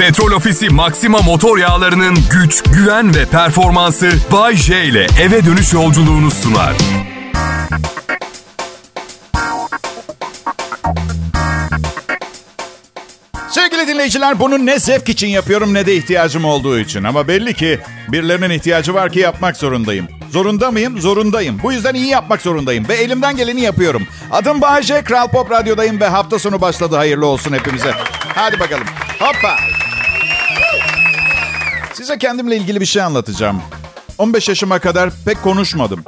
Petrol Ofisi Maxima motor yağlarının güç, güven ve performansı Bay J ile eve dönüş yolculuğunu sunar. Sevgili dinleyiciler bunu ne zevk için yapıyorum ne de ihtiyacım olduğu için. Ama belli ki birilerinin ihtiyacı var ki yapmak zorundayım. Zorunda mıyım? Zorundayım. Bu yüzden iyi yapmak zorundayım ve elimden geleni yapıyorum. Adım Bayece, Kral Pop Radyo'dayım ve hafta sonu başladı. Hayırlı olsun hepimize. Hadi bakalım. Hoppa. Size kendimle ilgili bir şey anlatacağım. 15 yaşıma kadar pek konuşmadım.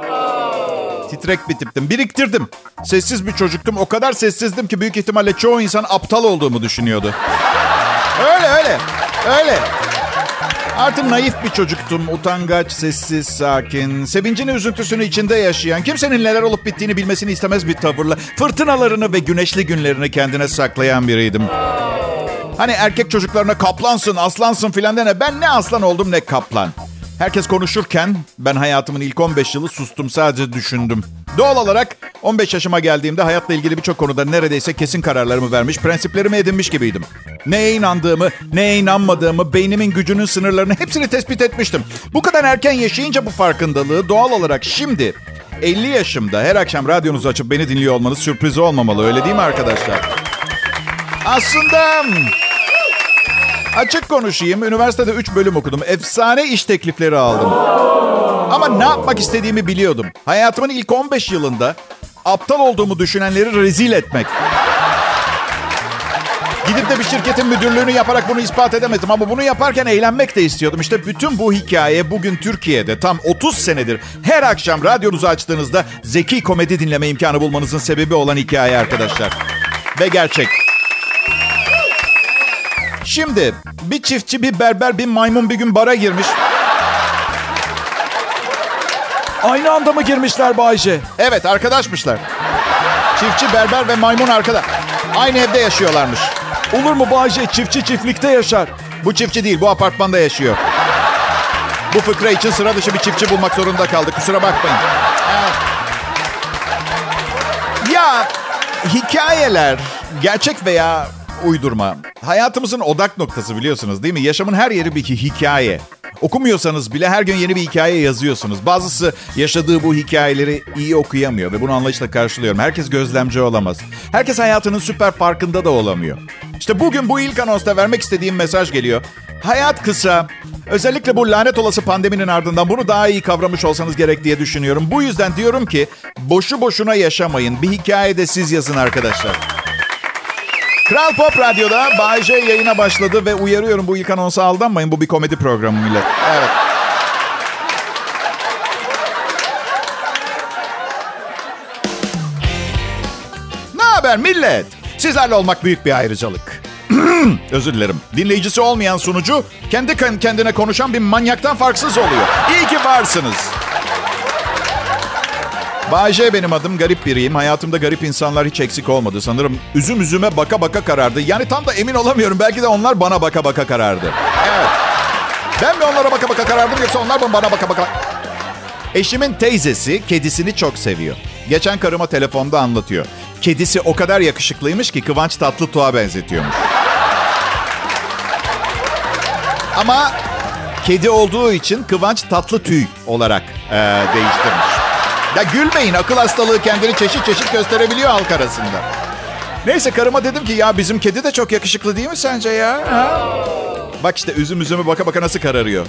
Titrek bir tiptim. Biriktirdim. Sessiz bir çocuktum. O kadar sessizdim ki büyük ihtimalle çoğu insan aptal olduğumu düşünüyordu. Öyle öyle. Öyle. Artık naif bir çocuktum. Utangaç, sessiz, sakin. Sevincini, üzüntüsünü içinde yaşayan, kimsenin neler olup bittiğini bilmesini istemez bir tavırla fırtınalarını ve güneşli günlerini kendine saklayan biriydim. Hani erkek çocuklarına kaplansın, aslansın filan dene. Ben ne aslan oldum ne kaplan. Herkes konuşurken ben hayatımın ilk 15 yılı sustum sadece düşündüm. Doğal olarak 15 yaşıma geldiğimde hayatla ilgili birçok konuda neredeyse kesin kararlarımı vermiş, prensiplerimi edinmiş gibiydim. Neye inandığımı, neye inanmadığımı, beynimin gücünün sınırlarını hepsini tespit etmiştim. Bu kadar erken yaşayınca bu farkındalığı doğal olarak şimdi 50 yaşımda her akşam radyonuzu açıp beni dinliyor olmanız sürpriz olmamalı öyle değil mi arkadaşlar? Aslında Açık konuşayım. Üniversitede 3 bölüm okudum. Efsane iş teklifleri aldım. Ama ne yapmak istediğimi biliyordum. Hayatımın ilk 15 yılında aptal olduğumu düşünenleri rezil etmek. Gidip de bir şirketin müdürlüğünü yaparak bunu ispat edemedim. Ama bunu yaparken eğlenmek de istiyordum. İşte bütün bu hikaye bugün Türkiye'de tam 30 senedir her akşam radyonuzu açtığınızda zeki komedi dinleme imkanı bulmanızın sebebi olan hikaye arkadaşlar. Ve gerçek. Şimdi bir çiftçi, bir berber, bir maymun bir gün bara girmiş. Aynı anda mı girmişler Bayce? Evet arkadaşmışlar. Çiftçi, berber ve maymun arkadaş. Aynı evde yaşıyorlarmış. Olur mu Bayce? Çiftçi çiftlikte yaşar. Bu çiftçi değil, bu apartmanda yaşıyor. Bu fıkra için sıra dışı bir çiftçi bulmak zorunda kaldık. Kusura bakmayın. Ya hikayeler gerçek veya uydurma. Hayatımızın odak noktası biliyorsunuz değil mi? Yaşamın her yeri bir hikaye. Okumuyorsanız bile her gün yeni bir hikaye yazıyorsunuz. Bazısı yaşadığı bu hikayeleri iyi okuyamıyor ve bunu anlayışla karşılıyorum. Herkes gözlemci olamaz. Herkes hayatının süper farkında da olamıyor. İşte bugün bu ilk anonsta vermek istediğim mesaj geliyor. Hayat kısa. Özellikle bu lanet olası pandeminin ardından bunu daha iyi kavramış olsanız gerek diye düşünüyorum. Bu yüzden diyorum ki boşu boşuna yaşamayın. Bir hikaye de siz yazın arkadaşlar. Kral Pop Radyo'da Bay J yayına başladı ve uyarıyorum bu ilk anonsa aldanmayın. Bu bir komedi programı millet. Evet. Ne haber millet? Sizlerle olmak büyük bir ayrıcalık. Özür dilerim. Dinleyicisi olmayan sunucu kendi kendine konuşan bir manyaktan farksız oluyor. İyi ki varsınız. Bayce benim adım. Garip biriyim. Hayatımda garip insanlar hiç eksik olmadı. Sanırım üzüm üzüme baka baka karardı. Yani tam da emin olamıyorum. Belki de onlar bana baka baka karardı. Evet. Ben mi onlara baka baka karardım yoksa onlar mı bana baka baka... Eşimin teyzesi kedisini çok seviyor. Geçen karıma telefonda anlatıyor. Kedisi o kadar yakışıklıymış ki Kıvanç Tatlıtuğ'a benzetiyormuş. Ama kedi olduğu için Kıvanç Tatlıtüy olarak e, değiştirmiş. Ya gülmeyin akıl hastalığı kendini çeşit çeşit gösterebiliyor halk arasında. Neyse karıma dedim ki ya bizim kedi de çok yakışıklı değil mi sence ya? Ha? Bak işte üzüm üzümü baka baka nasıl kararıyor.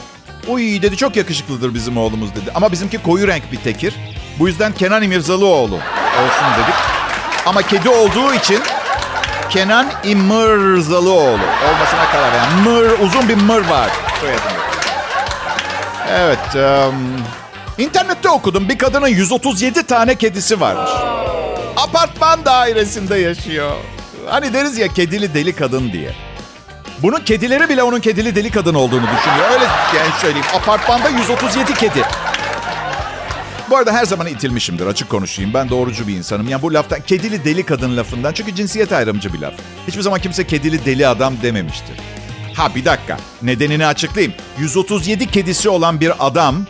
Uy dedi çok yakışıklıdır bizim oğlumuz dedi. Ama bizimki koyu renk bir tekir. Bu yüzden Kenan İmirzalıoğlu olsun dedik. Ama kedi olduğu için Kenan İmirzalıoğlu olmasına karar verdim. Mır, uzun bir mır var. Evet. Um, İnternette okudum bir kadının 137 tane kedisi varmış. Apartman dairesinde yaşıyor. Hani deriz ya kedili deli kadın diye. Bunun kedileri bile onun kedili deli kadın olduğunu düşünüyor. Öyle yani söyleyeyim. Apartmanda 137 kedi. Bu arada her zaman itilmişimdir açık konuşayım. Ben doğrucu bir insanım. Yani bu laftan kedili deli kadın lafından çünkü cinsiyet ayrımcı bir laf. Hiçbir zaman kimse kedili deli adam dememiştir. Ha bir dakika. Nedenini açıklayayım. 137 kedisi olan bir adam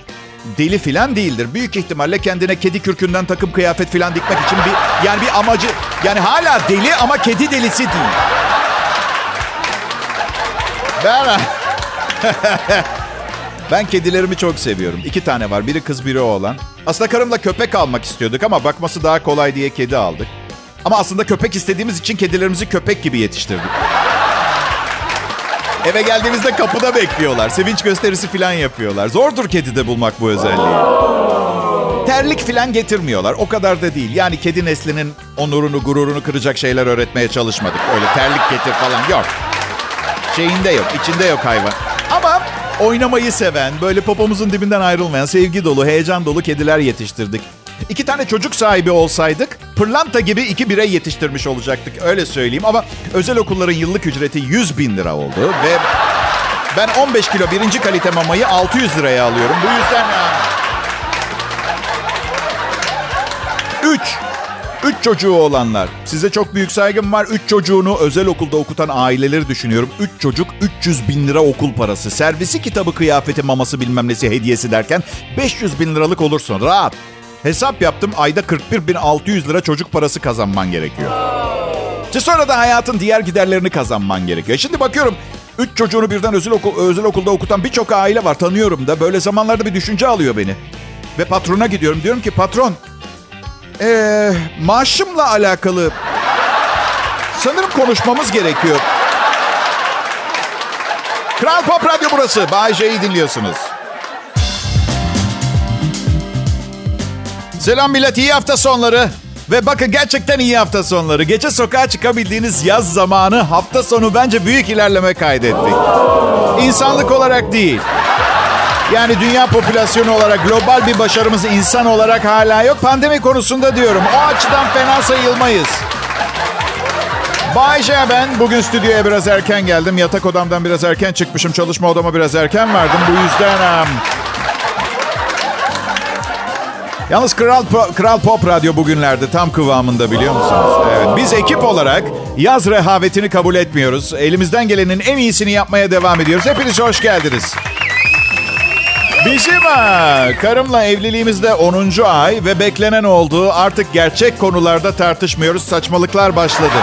deli filan değildir. Büyük ihtimalle kendine kedi kürkünden takım kıyafet filan dikmek için bir yani bir amacı yani hala deli ama kedi delisi değil. Ben... ben kedilerimi çok seviyorum. İki tane var. Biri kız biri oğlan. Aslında karımla köpek almak istiyorduk ama bakması daha kolay diye kedi aldık. Ama aslında köpek istediğimiz için kedilerimizi köpek gibi yetiştirdik. Eve geldiğimizde kapıda bekliyorlar. Sevinç gösterisi falan yapıyorlar. Zordur kedide bulmak bu özelliği. Terlik falan getirmiyorlar. O kadar da değil. Yani kedi neslinin onurunu, gururunu kıracak şeyler öğretmeye çalışmadık. Öyle terlik getir falan yok. Şeyinde yok, içinde yok hayvan. Ama oynamayı seven, böyle popomuzun dibinden ayrılmayan, sevgi dolu, heyecan dolu kediler yetiştirdik. İki tane çocuk sahibi olsaydık pırlanta gibi iki birey yetiştirmiş olacaktık. Öyle söyleyeyim ama özel okulların yıllık ücreti 100 bin lira oldu. Ve ben 15 kilo birinci kalite mamayı 600 liraya alıyorum. Bu yüzden... Üç. Üç çocuğu olanlar. Size çok büyük saygım var. Üç çocuğunu özel okulda okutan aileleri düşünüyorum. Üç çocuk 300 bin lira okul parası. Servisi kitabı kıyafeti maması bilmem nesi hediyesi derken 500 bin liralık olursun. Rahat. Hesap yaptım ayda 41.600 lira çocuk parası kazanman gerekiyor. İşte sonra da hayatın diğer giderlerini kazanman gerekiyor. Şimdi bakıyorum üç çocuğunu birden özel, okul, özel okulda okutan birçok aile var tanıyorum da. Böyle zamanlarda bir düşünce alıyor beni. Ve patrona gidiyorum diyorum ki patron ee, maaşımla alakalı sanırım konuşmamız gerekiyor. Kral Pop Radyo burası. Bay J'yi dinliyorsunuz. Selam millet, iyi hafta sonları. Ve bakın gerçekten iyi hafta sonları. Gece sokağa çıkabildiğiniz yaz zamanı hafta sonu bence büyük ilerleme kaydettik. İnsanlık olarak değil. Yani dünya popülasyonu olarak global bir başarımız insan olarak hala yok. Pandemi konusunda diyorum. O açıdan fena sayılmayız. Bayce ben. Bugün stüdyoya biraz erken geldim. Yatak odamdan biraz erken çıkmışım. Çalışma odama biraz erken verdim. Bu yüzden... Um, Yalnız Kral, Kral Pop Radyo bugünlerde tam kıvamında biliyor musunuz? Evet, biz ekip olarak yaz rehavetini kabul etmiyoruz. Elimizden gelenin en iyisini yapmaya devam ediyoruz. Hepiniz hoş geldiniz. Bizim ha, karımla evliliğimizde 10. ay ve beklenen oldu. Artık gerçek konularda tartışmıyoruz. Saçmalıklar başladı.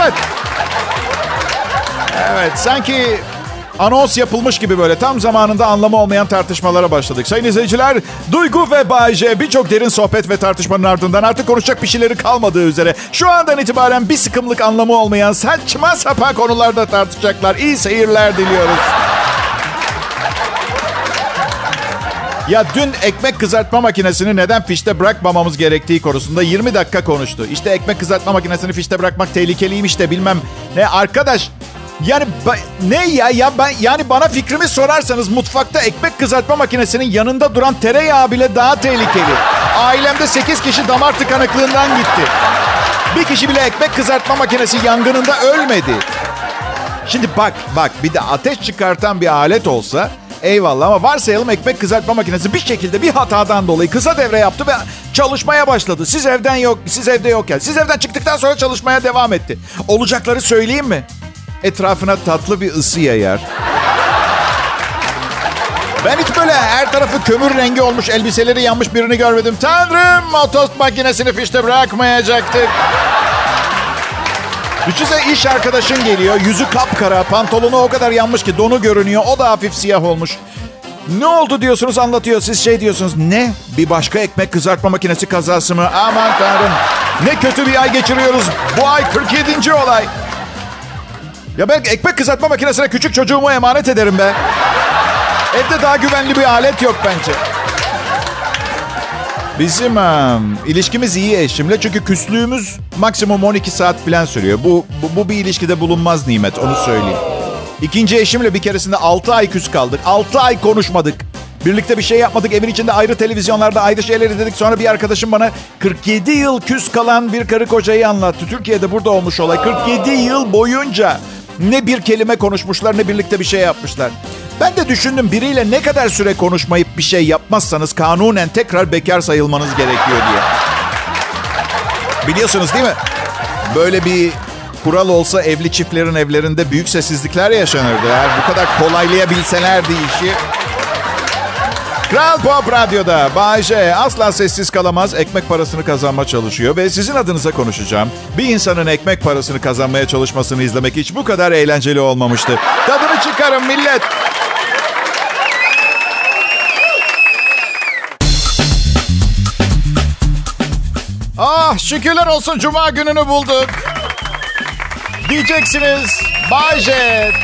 Evet. Evet sanki anons yapılmış gibi böyle tam zamanında anlamı olmayan tartışmalara başladık. Sayın izleyiciler, Duygu ve Bayce birçok derin sohbet ve tartışmanın ardından artık konuşacak bir şeyleri kalmadığı üzere şu andan itibaren bir sıkımlık anlamı olmayan saçma sapan konularda tartışacaklar. İyi seyirler diliyoruz. Ya dün ekmek kızartma makinesini neden fişte bırakmamamız gerektiği konusunda 20 dakika konuştu. İşte ekmek kızartma makinesini fişte bırakmak tehlikeliymiş de bilmem ne. Arkadaş yani ne ya ya ben yani bana fikrimi sorarsanız mutfakta ekmek kızartma makinesinin yanında duran tereyağı bile daha tehlikeli. Ailemde 8 kişi damar tıkanıklığından gitti. Bir kişi bile ekmek kızartma makinesi yangınında ölmedi. Şimdi bak bak bir de ateş çıkartan bir alet olsa eyvallah ama varsayalım ekmek kızartma makinesi bir şekilde bir hatadan dolayı kısa devre yaptı ve çalışmaya başladı. Siz evden yok, siz evde yokken. Siz evden çıktıktan sonra çalışmaya devam etti. Olacakları söyleyeyim mi? Etrafına tatlı bir ısı yayar. Ben hiç böyle her tarafı kömür rengi olmuş elbiseleri yanmış birini görmedim. Tanrım o tost makinesini fişte bırakmayacaktık. Düşünsene iş arkadaşın geliyor. Yüzü kapkara, pantolonu o kadar yanmış ki donu görünüyor. O da hafif siyah olmuş. Ne oldu diyorsunuz anlatıyor. Siz şey diyorsunuz. Ne? Bir başka ekmek kızartma makinesi kazası mı? Aman tanrım. Ne kötü bir ay geçiriyoruz. Bu ay 47. olay. Ya ben ekmek kızartma makinesine küçük çocuğumu emanet ederim be. Evde daha güvenli bir alet yok bence. Bizim um, ilişkimiz iyi eşimle çünkü küslüğümüz maksimum 12 saat falan sürüyor. Bu, bu, bu bir ilişkide bulunmaz nimet onu söyleyeyim. İkinci eşimle bir keresinde 6 ay küs kaldık. 6 ay konuşmadık. Birlikte bir şey yapmadık. Evin içinde ayrı televizyonlarda ayrı şeyler izledik. Sonra bir arkadaşım bana 47 yıl küs kalan bir karı kocayı anlattı. Türkiye'de burada olmuş olay. 47 yıl boyunca ne bir kelime konuşmuşlar ne birlikte bir şey yapmışlar. Ben de düşündüm biriyle ne kadar süre konuşmayıp bir şey yapmazsanız kanunen tekrar bekar sayılmanız gerekiyor diye. Biliyorsunuz değil mi? Böyle bir kural olsa evli çiftlerin evlerinde büyük sessizlikler yaşanırdı. Eğer bu kadar kolaylayabilselerdi işi. Kral Pop Radyo'da Bay J asla sessiz kalamaz, ekmek parasını kazanma çalışıyor ve sizin adınıza konuşacağım. Bir insanın ekmek parasını kazanmaya çalışmasını izlemek hiç bu kadar eğlenceli olmamıştı. Tadını çıkarın millet. Ah şükürler olsun cuma gününü bulduk. Diyeceksiniz Bay J,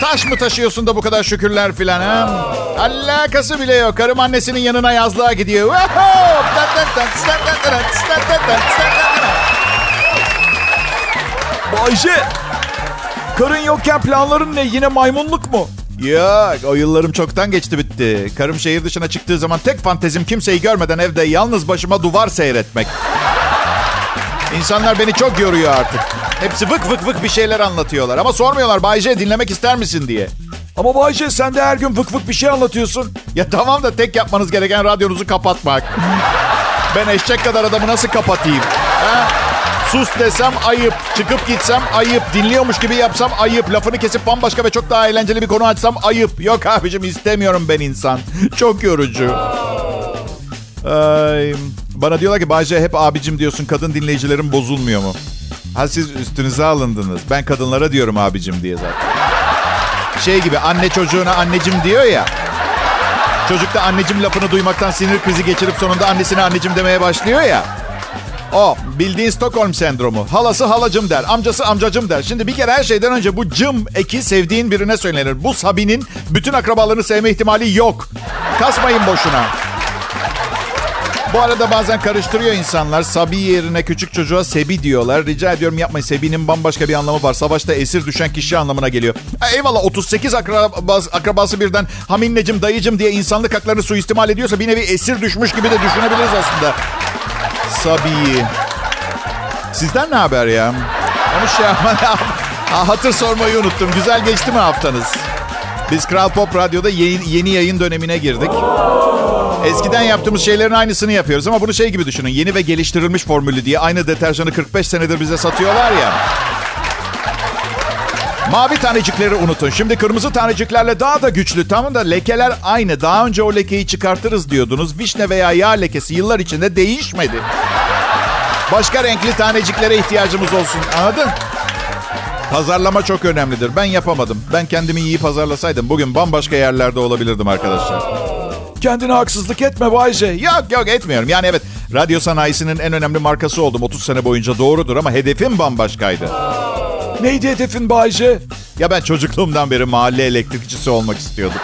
taş mı taşıyorsun da bu kadar şükürler filan ha? Alakası bile yok. Karım annesinin yanına yazlığa gidiyor. Bayce, karın yokken planların ne? Yine maymunluk mu? Yok o yıllarım çoktan geçti bitti. Karım şehir dışına çıktığı zaman tek fantezim kimseyi görmeden evde yalnız başıma duvar seyretmek. İnsanlar beni çok yoruyor artık. Hepsi vık vık vık bir şeyler anlatıyorlar. Ama sormuyorlar Bay J dinlemek ister misin diye. Ama Bayce sen de her gün vık vık bir şey anlatıyorsun. Ya tamam da tek yapmanız gereken radyonuzu kapatmak. Ben eşek kadar adamı nasıl kapatayım? Ha? Sus desem ayıp. Çıkıp gitsem ayıp. Dinliyormuş gibi yapsam ayıp. Lafını kesip bambaşka ve çok daha eğlenceli bir konu açsam ayıp. Yok abicim istemiyorum ben insan. Çok yorucu. Ay, bana diyorlar ki Bayce hep abicim diyorsun. Kadın dinleyicilerin bozulmuyor mu? Ha siz üstünüze alındınız. Ben kadınlara diyorum abicim diye zaten. Şey gibi anne çocuğuna annecim diyor ya. Çocuk da annecim lafını duymaktan sinir krizi geçirip sonunda annesine annecim demeye başlıyor ya. O bildiğin Stockholm sendromu. Halası halacım der, amcası amcacım der. Şimdi bir kere her şeyden önce bu cım eki sevdiğin birine söylenir. Bu Sabi'nin bütün akrabalarını sevme ihtimali yok. Kasmayın boşuna. Bu arada bazen karıştırıyor insanlar. Sabi yerine küçük çocuğa Sebi diyorlar. Rica ediyorum yapmayın. Sebi'nin bambaşka bir anlamı var. Savaşta esir düşen kişi anlamına geliyor. Eyvallah 38 akrabası, akrabası birden haminnecim, dayıcım diye insanlık haklarını suistimal ediyorsa bir nevi esir düşmüş gibi de düşünebiliriz aslında. Sabi'yi. Sizden ne haber ya? Onu şey yapma. Hatır sormayı unuttum. Güzel geçti mi haftanız? Biz Kral Pop Radyo'da yeni, yeni yayın dönemine girdik. Eskiden yaptığımız şeylerin aynısını yapıyoruz ama bunu şey gibi düşünün. Yeni ve geliştirilmiş formülü diye aynı deterjanı 45 senedir bize satıyorlar ya. Mavi tanecikleri unutun. Şimdi kırmızı taneciklerle daha da güçlü. Tamam da lekeler aynı. Daha önce o lekeyi çıkartırız diyordunuz. Vişne veya yağ lekesi yıllar içinde değişmedi. Başka renkli taneciklere ihtiyacımız olsun. Anladın? Pazarlama çok önemlidir. Ben yapamadım. Ben kendimi iyi pazarlasaydım bugün bambaşka yerlerde olabilirdim arkadaşlar. Kendine haksızlık etme Bayce. Yok yok etmiyorum. Yani evet radyo sanayisinin en önemli markası oldum 30 sene boyunca doğrudur ama hedefim bambaşkaydı. Neydi hedefin Bayce? Ya ben çocukluğumdan beri mahalle elektrikçisi olmak istiyordum.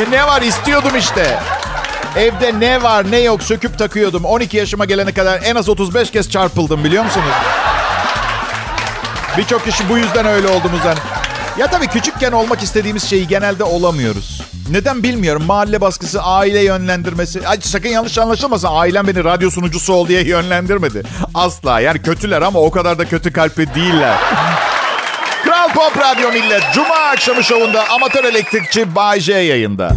Ya ne var istiyordum işte. Evde ne var ne yok söküp takıyordum. 12 yaşıma gelene kadar en az 35 kez çarpıldım biliyor musunuz? Birçok kişi bu yüzden öyle olduğumuz hani. Ya tabii küçükken olmak istediğimiz şeyi genelde olamıyoruz. Neden bilmiyorum. Mahalle baskısı, aile yönlendirmesi. Ay, sakın yanlış anlaşılmasın. Ailem beni radyo sunucusu ol diye yönlendirmedi. Asla. Yani kötüler ama o kadar da kötü kalpli değiller. Kral Pop Radyo Millet. Cuma akşamı şovunda amatör elektrikçi Bay J yayında.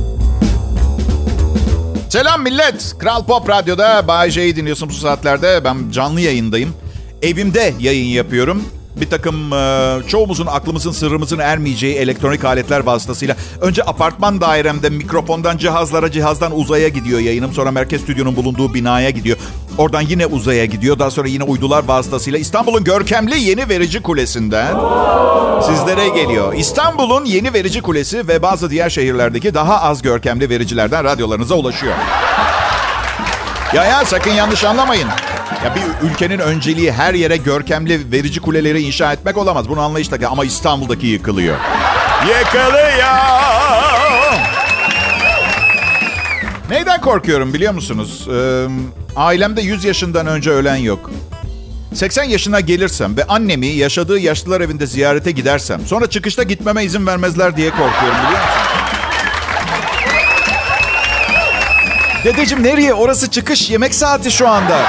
Selam millet. Kral Pop Radyo'da Bay J'yi dinliyorsun bu saatlerde. Ben canlı yayındayım. Evimde yayın yapıyorum bir takım e, çoğumuzun aklımızın sırrımızın ermeyeceği elektronik aletler vasıtasıyla önce apartman dairemde mikrofondan cihazlara cihazdan uzaya gidiyor yayınım. Sonra merkez stüdyonun bulunduğu binaya gidiyor. Oradan yine uzaya gidiyor. Daha sonra yine uydular vasıtasıyla İstanbul'un görkemli yeni verici kulesinden sizlere geliyor. İstanbul'un yeni verici kulesi ve bazı diğer şehirlerdeki daha az görkemli vericilerden radyolarınıza ulaşıyor. Ya ya sakın yanlış anlamayın. Ya bir ülkenin önceliği her yere görkemli verici kuleleri inşa etmek olamaz. Bunu anlayışla ama İstanbul'daki yıkılıyor. Yıkılıyor. Neyden korkuyorum biliyor musunuz? Ee, ailemde 100 yaşından önce ölen yok. 80 yaşına gelirsem ve annemi yaşadığı yaşlılar evinde ziyarete gidersem... ...sonra çıkışta gitmeme izin vermezler diye korkuyorum biliyor musun? Dedeciğim nereye? Orası çıkış yemek saati şu anda.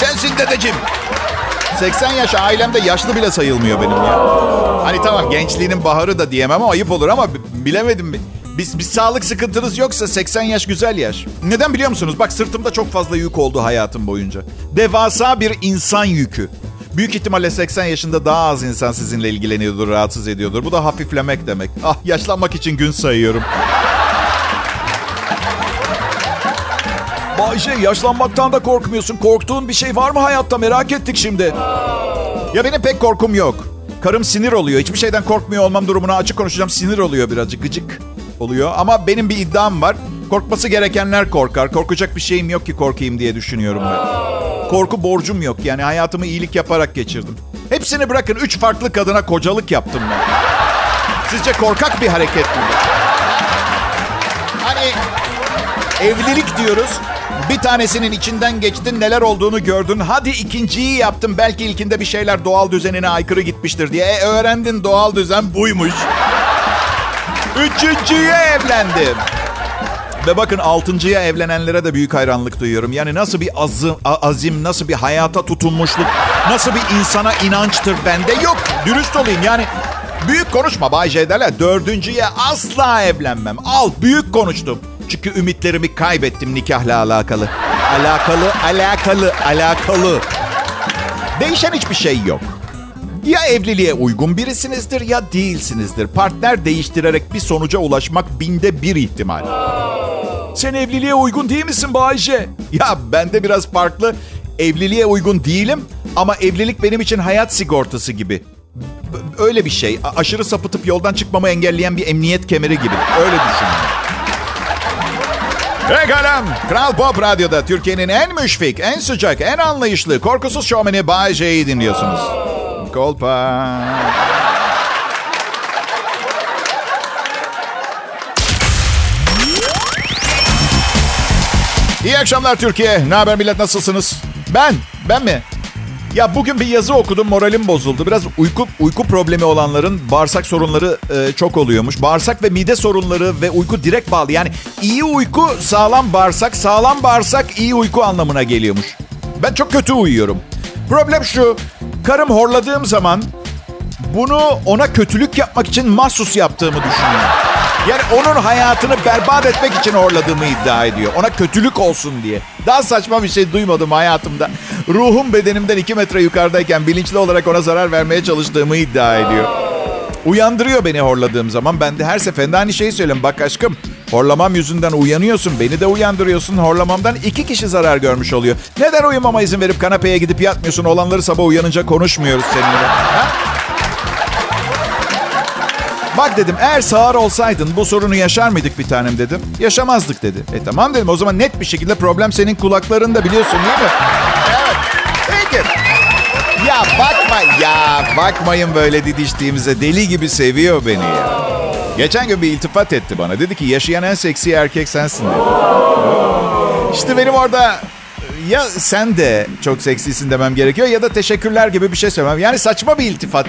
Sensin dedeciğim. 80 yaş ailemde yaşlı bile sayılmıyor benim ya. Hani tamam gençliğinin baharı da diyemem ama ayıp olur ama bilemedim. Biz, bir sağlık sıkıntınız yoksa 80 yaş güzel yaş. Neden biliyor musunuz? Bak sırtımda çok fazla yük oldu hayatım boyunca. Devasa bir insan yükü. Büyük ihtimalle 80 yaşında daha az insan sizinle ilgileniyordur, rahatsız ediyordur. Bu da hafiflemek demek. Ah yaşlanmak için gün sayıyorum. Bayce yaşlanmaktan da korkmuyorsun. Korktuğun bir şey var mı hayatta merak ettik şimdi. Ya benim pek korkum yok. Karım sinir oluyor. Hiçbir şeyden korkmuyor olmam durumuna açık konuşacağım. Sinir oluyor birazcık. Gıcık oluyor. Ama benim bir iddiam var. Korkması gerekenler korkar. Korkacak bir şeyim yok ki korkayım diye düşünüyorum ben. Korku borcum yok. Yani hayatımı iyilik yaparak geçirdim. Hepsini bırakın. Üç farklı kadına kocalık yaptım ben. Sizce korkak bir hareket mi? Hani evlilik diyoruz. Bir tanesinin içinden geçtin, neler olduğunu gördün. Hadi ikinciyi yaptın. Belki ilkinde bir şeyler doğal düzenine aykırı gitmiştir diye. E, öğrendin doğal düzen buymuş. Üçüncüye evlendim. Ve bakın altıncıya evlenenlere de büyük hayranlık duyuyorum. Yani nasıl bir azim, azim, nasıl bir hayata tutunmuşluk, nasıl bir insana inançtır bende yok. Dürüst olayım yani büyük konuşma Bay J derler. Dördüncüye asla evlenmem. Al büyük konuştum. Çünkü ümitlerimi kaybettim nikahla alakalı. Alakalı, alakalı, alakalı. Değişen hiçbir şey yok. Ya evliliğe uygun birisinizdir ya değilsinizdir. Partner değiştirerek bir sonuca ulaşmak binde bir ihtimal. Sen evliliğe uygun değil misin Bayce? Ya bende biraz farklı. Evliliğe uygun değilim ama evlilik benim için hayat sigortası gibi. Öyle bir şey. Aşırı sapıtıp yoldan çıkmamı engelleyen bir emniyet kemeri gibi. Öyle düşünün. Pekala. Kral Pop Radyo'da Türkiye'nin en müşfik, en sıcak, en anlayışlı, korkusuz şovmeni Bay J'yi dinliyorsunuz. Kolpa. İyi akşamlar Türkiye. Ne haber millet nasılsınız? Ben, ben mi? Ya bugün bir yazı okudum moralim bozuldu. Biraz uyku uyku problemi olanların bağırsak sorunları e, çok oluyormuş. Bağırsak ve mide sorunları ve uyku direkt bağlı. Yani iyi uyku sağlam bağırsak, sağlam bağırsak iyi uyku anlamına geliyormuş. Ben çok kötü uyuyorum. Problem şu. Karım horladığım zaman bunu ona kötülük yapmak için mahsus yaptığımı düşünüyorum. Yani onun hayatını berbat etmek için horladığımı iddia ediyor. Ona kötülük olsun diye. Daha saçma bir şey duymadım hayatımda. Ruhum bedenimden iki metre yukarıdayken bilinçli olarak ona zarar vermeye çalıştığımı iddia ediyor. Uyandırıyor beni horladığım zaman. Ben de her seferinde aynı şeyi söylüyorum. Bak aşkım horlamam yüzünden uyanıyorsun. Beni de uyandırıyorsun. Horlamamdan iki kişi zarar görmüş oluyor. Neden uyumama izin verip kanapeye gidip yatmıyorsun? Olanları sabah uyanınca konuşmuyoruz seninle. Ha? Bak dedim eğer sağır olsaydın bu sorunu yaşar mıydık bir tanem dedim. Yaşamazdık dedi. E tamam dedim o zaman net bir şekilde problem senin kulaklarında biliyorsun değil mi? Evet. Peki. Ya bakma ya bakmayın böyle didiştiğimize deli gibi seviyor beni ya. Geçen gün bir iltifat etti bana. Dedi ki yaşayan en seksi erkek sensin dedi. İşte benim orada ya sen de çok seksisin demem gerekiyor ya da teşekkürler gibi bir şey söylemem. Yani saçma bir iltifat.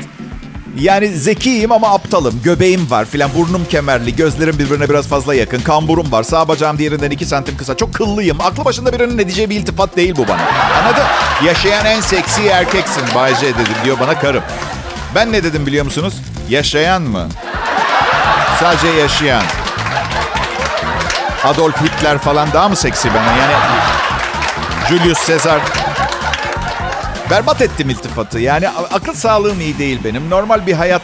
Yani zekiyim ama aptalım. Göbeğim var filan. Burnum kemerli. Gözlerim birbirine biraz fazla yakın. Kamburum var. Sağ bacağım diğerinden iki santim kısa. Çok kıllıyım. Aklı başında birinin edeceği bir iltifat değil bu bana. Anladın? Yaşayan en seksi erkeksin Bay J dedim diyor bana karım. Ben ne dedim biliyor musunuz? Yaşayan mı? Sadece yaşayan. Adolf Hitler falan daha mı seksi bana? Yani Julius Caesar Berbat ettim iltifatı. Yani akıl sağlığım iyi değil benim. Normal bir hayat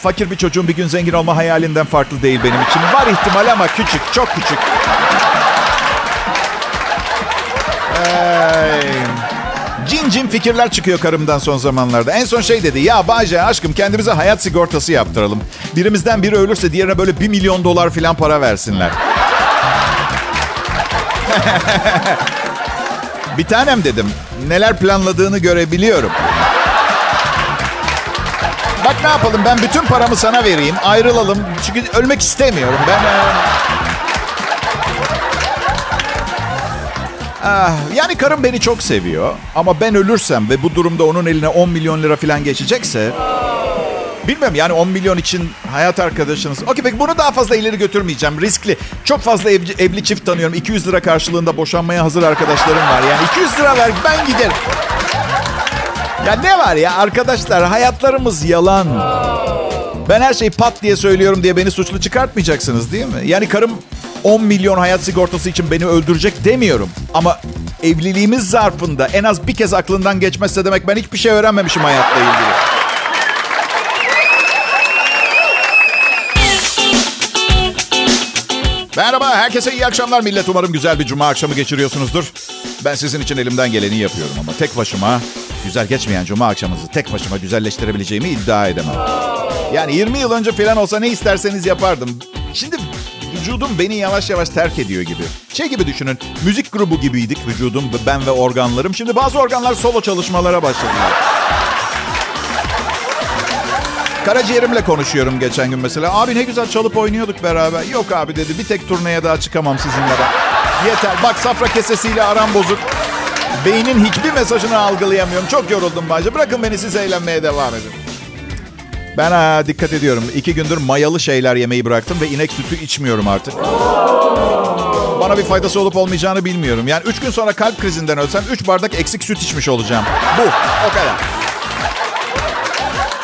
fakir bir çocuğun bir gün zengin olma hayalinden farklı değil benim için. Var ihtimal ama küçük, çok küçük. Ay. Cin cin fikirler çıkıyor karımdan son zamanlarda. En son şey dedi. Ya Bayce aşkım kendimize hayat sigortası yaptıralım. Birimizden biri ölürse diğerine böyle bir milyon dolar falan para versinler. Bir tanem dedim. Neler planladığını görebiliyorum. Bak ne yapalım ben bütün paramı sana vereyim. Ayrılalım. Çünkü ölmek istemiyorum. Ben... e, Ah, yani karım beni çok seviyor. Ama ben ölürsem ve bu durumda onun eline 10 milyon lira falan geçecekse... Bilmiyorum yani 10 milyon için hayat arkadaşınız. Okey peki bunu daha fazla ileri götürmeyeceğim. Riskli. Çok fazla evli, evli çift tanıyorum. 200 lira karşılığında boşanmaya hazır arkadaşlarım var. Yani 200 lira ver ben giderim. Ya ne var ya arkadaşlar hayatlarımız yalan. Ben her şeyi pat diye söylüyorum diye beni suçlu çıkartmayacaksınız değil mi? Yani karım 10 milyon hayat sigortası için beni öldürecek demiyorum. Ama evliliğimiz zarfında en az bir kez aklından geçmezse demek ben hiçbir şey öğrenmemişim hayatla ilgili. Merhaba, herkese iyi akşamlar millet. Umarım güzel bir cuma akşamı geçiriyorsunuzdur. Ben sizin için elimden geleni yapıyorum ama tek başıma güzel geçmeyen cuma akşamınızı tek başıma güzelleştirebileceğimi iddia edemem. Yani 20 yıl önce falan olsa ne isterseniz yapardım. Şimdi vücudum beni yavaş yavaş terk ediyor gibi. Şey gibi düşünün, müzik grubu gibiydik vücudum, ben ve organlarım. Şimdi bazı organlar solo çalışmalara başladılar. Karaciğerimle konuşuyorum geçen gün mesela. Abi ne güzel çalıp oynuyorduk beraber. Yok abi dedi bir tek turneye daha çıkamam sizinle ben. Yeter bak safra kesesiyle aram bozuk. Beynin hiçbir mesajını algılayamıyorum. Çok yoruldum bence. Bırakın beni siz eğlenmeye devam edin. Ben ha, dikkat ediyorum. İki gündür mayalı şeyler yemeyi bıraktım ve inek sütü içmiyorum artık. Bana bir faydası olup olmayacağını bilmiyorum. Yani üç gün sonra kalp krizinden ölsem üç bardak eksik süt içmiş olacağım. Bu, o kadar.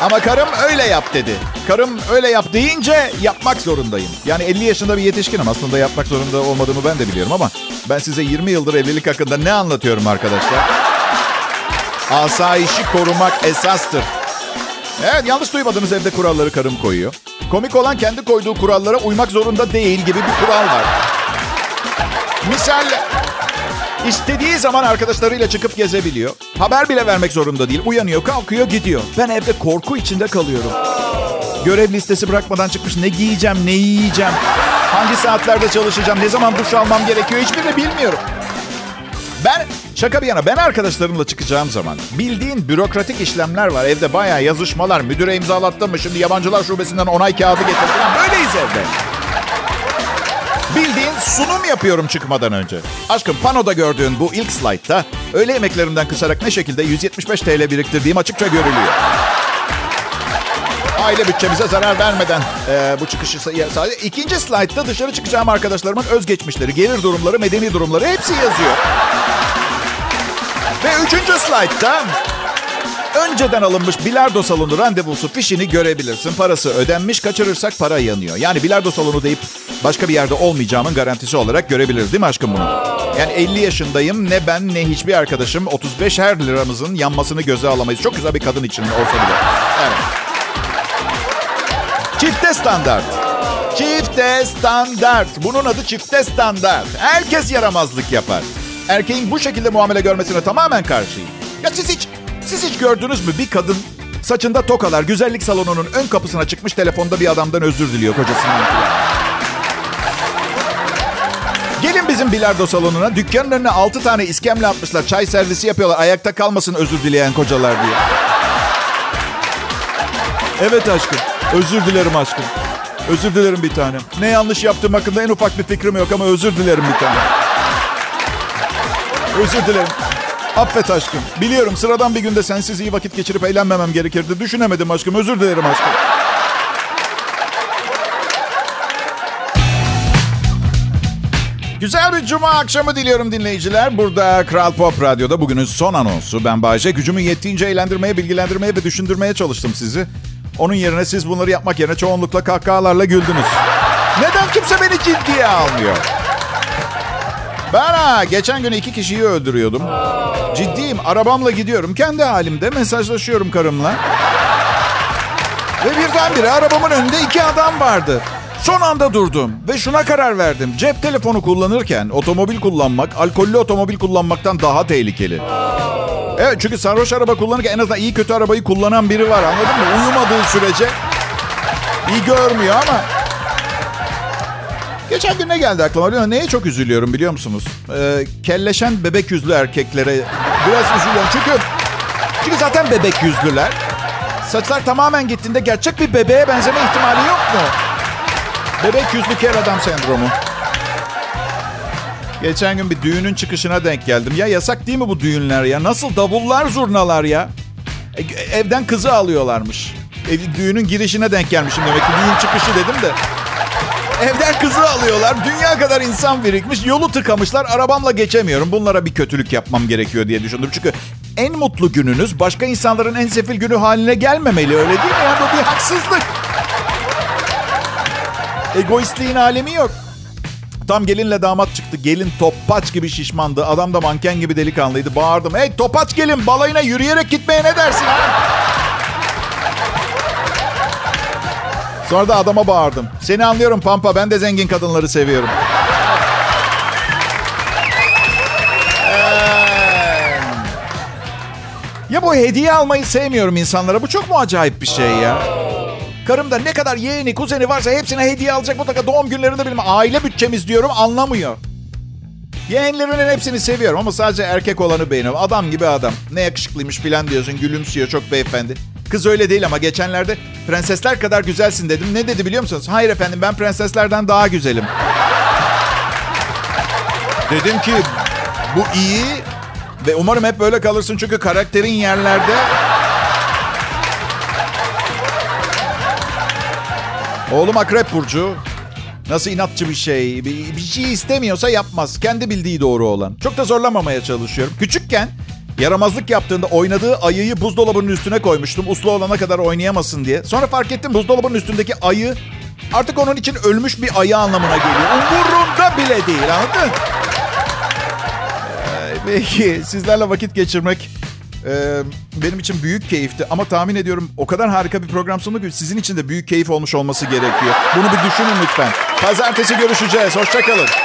Ama karım öyle yap dedi. Karım öyle yap deyince yapmak zorundayım. Yani 50 yaşında bir yetişkinim. Aslında yapmak zorunda olmadığımı ben de biliyorum ama ben size 20 yıldır evlilik hakkında ne anlatıyorum arkadaşlar? Asayişi korumak esastır. Evet yanlış duymadığınız evde kuralları karım koyuyor. Komik olan kendi koyduğu kurallara uymak zorunda değil gibi bir kural var. Misal istediği zaman arkadaşlarıyla çıkıp gezebiliyor. Haber bile vermek zorunda değil. Uyanıyor, kalkıyor, gidiyor. Ben evde korku içinde kalıyorum. Görev listesi bırakmadan çıkmış. Ne giyeceğim, ne yiyeceğim, hangi saatlerde çalışacağım, ne zaman duş almam gerekiyor hiçbirini bilmiyorum. Ben şaka bir yana ben arkadaşlarımla çıkacağım zaman bildiğin bürokratik işlemler var. Evde bayağı yazışmalar. Müdüre imzalattım mı şimdi yabancılar şubesinden onay kağıdı getir falan. Böyleyiz evde. Bildiğin sunum yapıyorum çıkmadan önce. Aşkım panoda gördüğün bu ilk slaytta öğle yemeklerimden kısarak ne şekilde 175 TL biriktirdiğim açıkça görülüyor. Aile bütçemize zarar vermeden e, bu çıkışı sadece. İkinci slaytta dışarı çıkacağım arkadaşlarımın özgeçmişleri, gelir durumları, medeni durumları hepsi yazıyor. Ve üçüncü slaytta önceden alınmış bilardo salonu randevusu fişini görebilirsin. Parası ödenmiş, kaçırırsak para yanıyor. Yani bilardo salonu deyip başka bir yerde olmayacağımın garantisi olarak görebiliriz değil mi aşkım bunu? Yani 50 yaşındayım ne ben ne hiçbir arkadaşım 35 her liramızın yanmasını göze alamayız. Çok güzel bir kadın için olsa bile. Evet. Çifte standart. Çifte standart. Bunun adı çifte standart. Herkes yaramazlık yapar. Erkeğin bu şekilde muamele görmesine tamamen karşıyım. Ya siz hiç, siz hiç gördünüz mü bir kadın saçında tokalar güzellik salonunun ön kapısına çıkmış telefonda bir adamdan özür diliyor kocasından. Gelin bizim bilardo salonuna. Dükkanın önüne 6 tane iskemle atmışlar. Çay servisi yapıyorlar. Ayakta kalmasın özür dileyen kocalar diye. Evet aşkım. Özür dilerim aşkım. Özür dilerim bir tanem. Ne yanlış yaptığım hakkında en ufak bir fikrim yok ama özür dilerim bir tanem. Özür dilerim. Affet aşkım. Biliyorum sıradan bir günde sensiz iyi vakit geçirip eğlenmemem gerekirdi. Düşünemedim aşkım. Özür dilerim aşkım. Güzel bir cuma akşamı diliyorum dinleyiciler. Burada Kral Pop Radyo'da bugünün son anonsu. Ben Bayce. Gücümün yettiğince eğlendirmeye, bilgilendirmeye ve düşündürmeye çalıştım sizi. Onun yerine siz bunları yapmak yerine çoğunlukla kahkahalarla güldünüz. Neden kimse beni ciddiye almıyor? Ben ha, geçen gün iki kişiyi öldürüyordum. Ciddiyim. Arabamla gidiyorum. Kendi halimde mesajlaşıyorum karımla. Ve birdenbire arabamın önünde iki adam vardı. Son anda durdum ve şuna karar verdim. Cep telefonu kullanırken otomobil kullanmak, alkollü otomobil kullanmaktan daha tehlikeli. Evet çünkü sarhoş araba kullanırken en azından iyi kötü arabayı kullanan biri var anladın mı? Uyumadığı sürece iyi görmüyor ama Geçen gün ne geldi aklıma? Neye çok üzülüyorum biliyor musunuz? Ee, kelleşen bebek yüzlü erkeklere biraz üzülüyorum. Çünkü, çünkü zaten bebek yüzlüler. Saçlar tamamen gittiğinde gerçek bir bebeğe benzeme ihtimali yok mu? Bebek yüzlü kel adam sendromu. Geçen gün bir düğünün çıkışına denk geldim. Ya yasak değil mi bu düğünler ya? Nasıl davullar zurnalar ya? E, evden kızı alıyorlarmış. Ev, düğünün girişine denk gelmişim demek ki. Düğün çıkışı dedim de. Evden kızı alıyorlar. Dünya kadar insan birikmiş. Yolu tıkamışlar. Arabamla geçemiyorum. Bunlara bir kötülük yapmam gerekiyor diye düşündüm. Çünkü en mutlu gününüz başka insanların en sefil günü haline gelmemeli. Öyle değil mi? Yani bu bir haksızlık. Egoistliğin alemi yok. Tam gelinle damat çıktı. Gelin topaç gibi şişmandı. Adam da manken gibi delikanlıydı. Bağırdım. Hey topaç gelin balayına yürüyerek gitmeye ne dersin ha? Sonra da adama bağırdım. Seni anlıyorum Pampa ben de zengin kadınları seviyorum. Ee, ya bu hediye almayı sevmiyorum insanlara. Bu çok mu acayip bir şey ya? Karım da ne kadar yeğeni, kuzeni varsa hepsine hediye alacak mutlaka doğum günlerinde bilmem. Aile bütçemiz diyorum anlamıyor. Yeğenlerinin hepsini seviyorum ama sadece erkek olanı beğeniyorum. Adam gibi adam. Ne yakışıklıymış filan diyorsun. Gülümsüyor çok beyefendi. Kız öyle değil ama geçenlerde prensesler kadar güzelsin dedim. Ne dedi biliyor musunuz? Hayır efendim ben prenseslerden daha güzelim. dedim ki bu iyi ve umarım hep böyle kalırsın çünkü karakterin yerlerde. Oğlum akrep burcu. Nasıl inatçı bir şey. Bir, bir şey istemiyorsa yapmaz. Kendi bildiği doğru olan. Çok da zorlamamaya çalışıyorum. Küçükken yaramazlık yaptığında oynadığı ayıyı buzdolabının üstüne koymuştum. Uslu olana kadar oynayamasın diye. Sonra fark ettim buzdolabının üstündeki ayı artık onun için ölmüş bir ayı anlamına geliyor. Umurumda bile değil anladın? Ee, peki sizlerle vakit geçirmek e, benim için büyük keyifti. Ama tahmin ediyorum o kadar harika bir program sunduk ki sizin için de büyük keyif olmuş olması gerekiyor. Bunu bir düşünün lütfen. Pazartesi görüşeceğiz. Hoşçakalın.